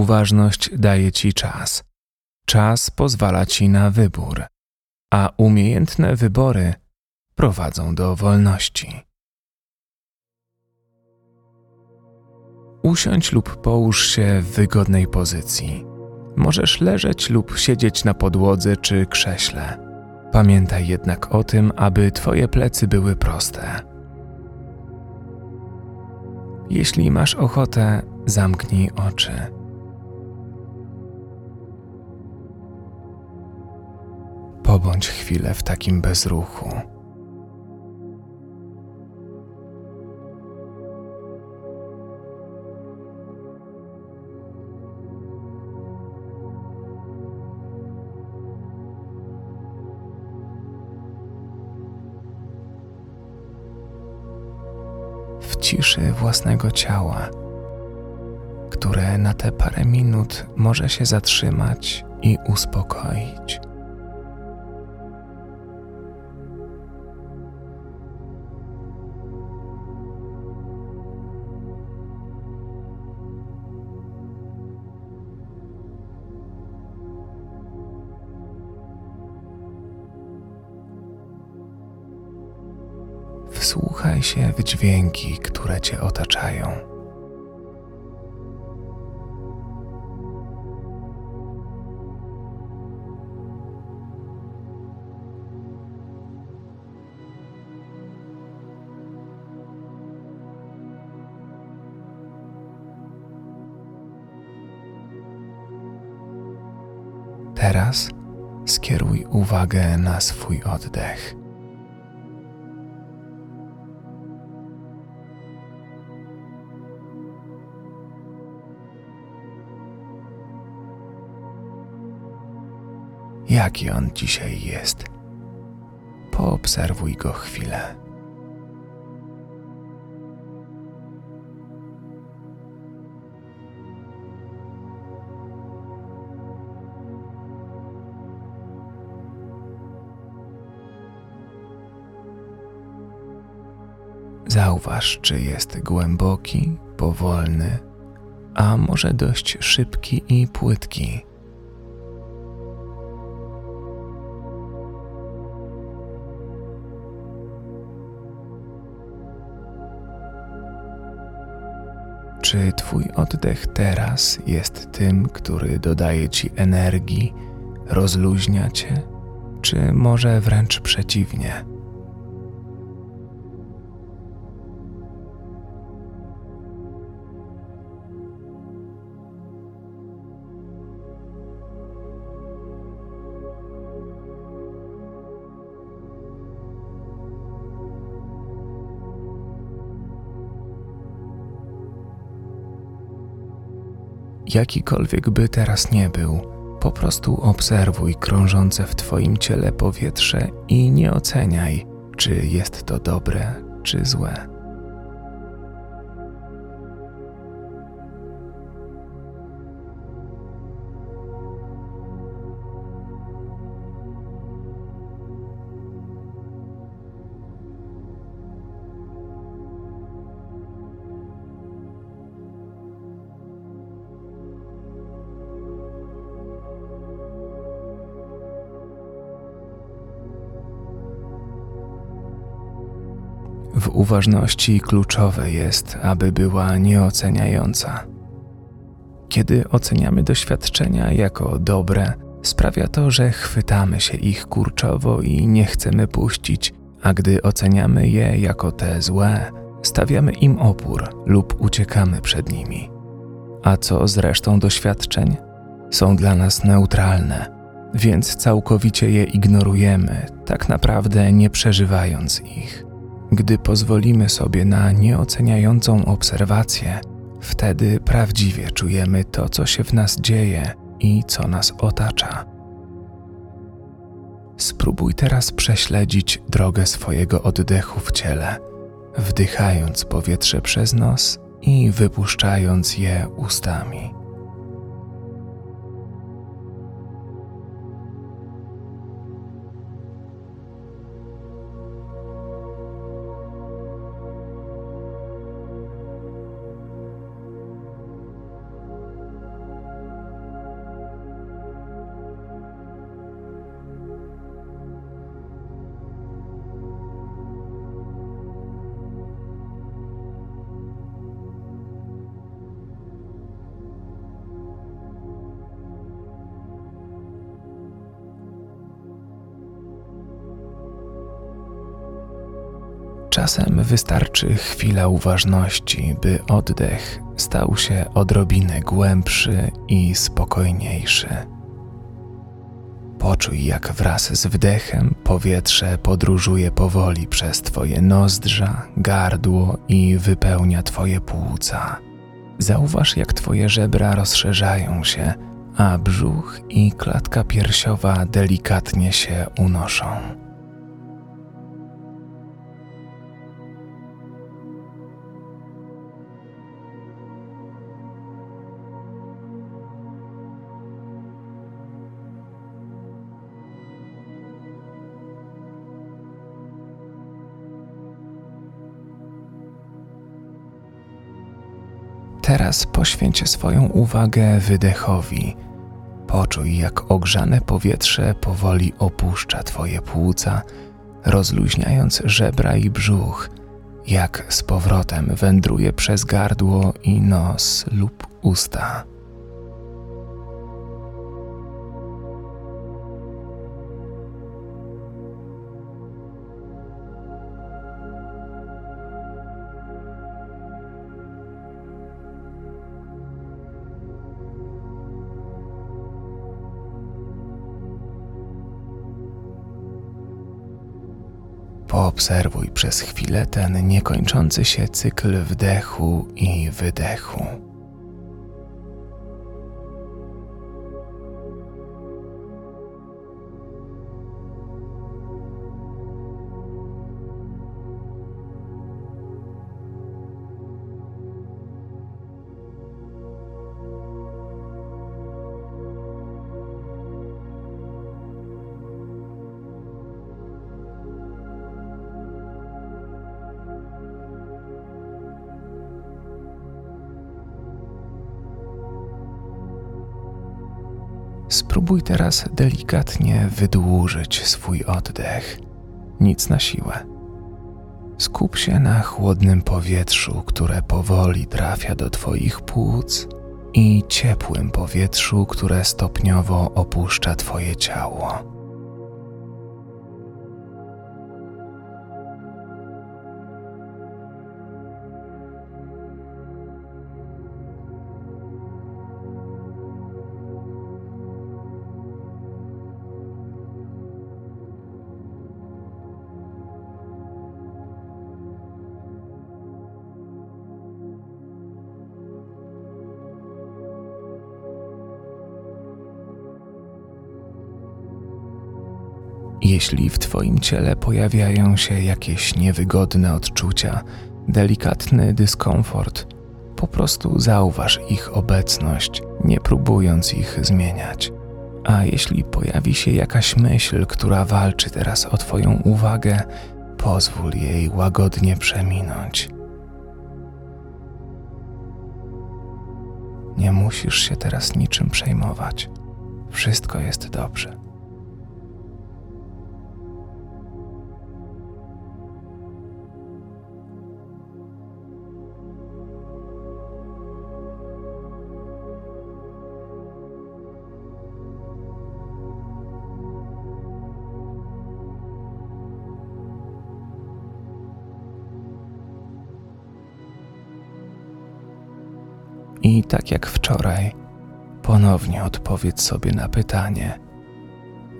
Uważność daje ci czas. Czas pozwala ci na wybór, a umiejętne wybory prowadzą do wolności. Usiądź lub połóż się w wygodnej pozycji. Możesz leżeć lub siedzieć na podłodze czy krześle. Pamiętaj jednak o tym, aby Twoje plecy były proste. Jeśli masz ochotę, zamknij oczy. Pobądź chwilę w takim bezruchu. w ciszy własnego ciała, które na te parę minut może się zatrzymać i uspokoić. Wsłuchaj się w dźwięki, które Cię otaczają. Teraz skieruj uwagę na swój oddech. Jaki on dzisiaj jest. Poobserwuj go chwilę. Zauważ, czy jest głęboki, powolny, a może dość szybki i płytki. Czy Twój oddech teraz jest tym, który dodaje Ci energii, rozluźnia Cię, czy może wręcz przeciwnie? Jakikolwiek by teraz nie był, po prostu obserwuj krążące w Twoim ciele powietrze i nie oceniaj, czy jest to dobre, czy złe. W uważności kluczowe jest, aby była nieoceniająca. Kiedy oceniamy doświadczenia jako dobre, sprawia to, że chwytamy się ich kurczowo i nie chcemy puścić, a gdy oceniamy je jako te złe, stawiamy im opór lub uciekamy przed nimi. A co z resztą doświadczeń? Są dla nas neutralne, więc całkowicie je ignorujemy, tak naprawdę nie przeżywając ich. Gdy pozwolimy sobie na nieoceniającą obserwację, wtedy prawdziwie czujemy to, co się w nas dzieje i co nas otacza. Spróbuj teraz prześledzić drogę swojego oddechu w ciele, wdychając powietrze przez nos i wypuszczając je ustami. Czasem wystarczy chwila uważności, by oddech stał się odrobinę głębszy i spokojniejszy. Poczuj, jak wraz z wdechem powietrze podróżuje powoli przez Twoje nozdrza, gardło i wypełnia Twoje płuca. Zauważ, jak Twoje żebra rozszerzają się, a brzuch i klatka piersiowa delikatnie się unoszą. Teraz poświęć swoją uwagę wydechowi. Poczuj, jak ogrzane powietrze powoli opuszcza Twoje płuca, rozluźniając żebra i brzuch, jak z powrotem wędruje przez gardło i nos lub usta. Poobserwuj przez chwilę ten niekończący się cykl wdechu i wydechu. Spróbuj teraz delikatnie wydłużyć swój oddech. Nic na siłę. Skup się na chłodnym powietrzu, które powoli trafia do Twoich płuc i ciepłym powietrzu, które stopniowo opuszcza Twoje ciało. Jeśli w Twoim ciele pojawiają się jakieś niewygodne odczucia, delikatny dyskomfort, po prostu zauważ ich obecność, nie próbując ich zmieniać. A jeśli pojawi się jakaś myśl, która walczy teraz o Twoją uwagę, pozwól jej łagodnie przeminąć. Nie musisz się teraz niczym przejmować. Wszystko jest dobrze. I tak jak wczoraj, ponownie odpowiedz sobie na pytanie: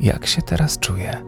jak się teraz czuję?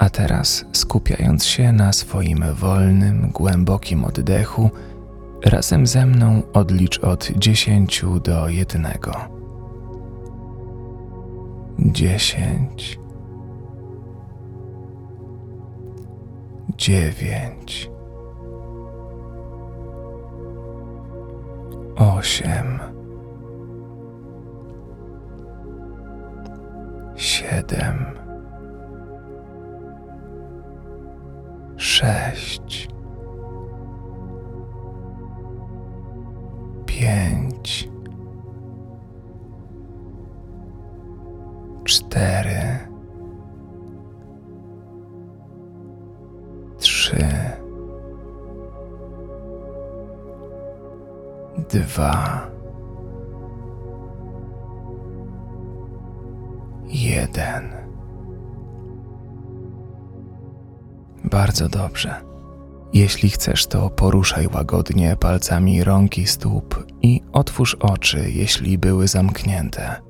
A teraz, skupiając się na swoim wolnym, głębokim oddechu, razem ze mną odlicz od dziesięciu do jednego. Dziesięć, dziewięć, osiem, siedem, sześć, pięć, cztery, trzy, dwa, jeden. Bardzo dobrze. Jeśli chcesz, to poruszaj łagodnie palcami rąk i stóp i otwórz oczy, jeśli były zamknięte.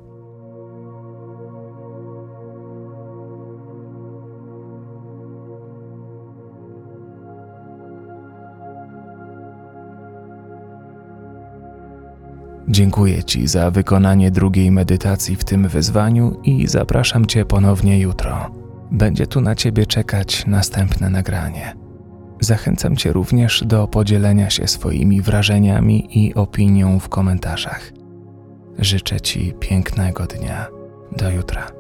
Dziękuję Ci za wykonanie drugiej medytacji w tym wyzwaniu i zapraszam Cię ponownie jutro. Będzie tu na Ciebie czekać następne nagranie. Zachęcam Cię również do podzielenia się swoimi wrażeniami i opinią w komentarzach. Życzę Ci pięknego dnia. Do jutra.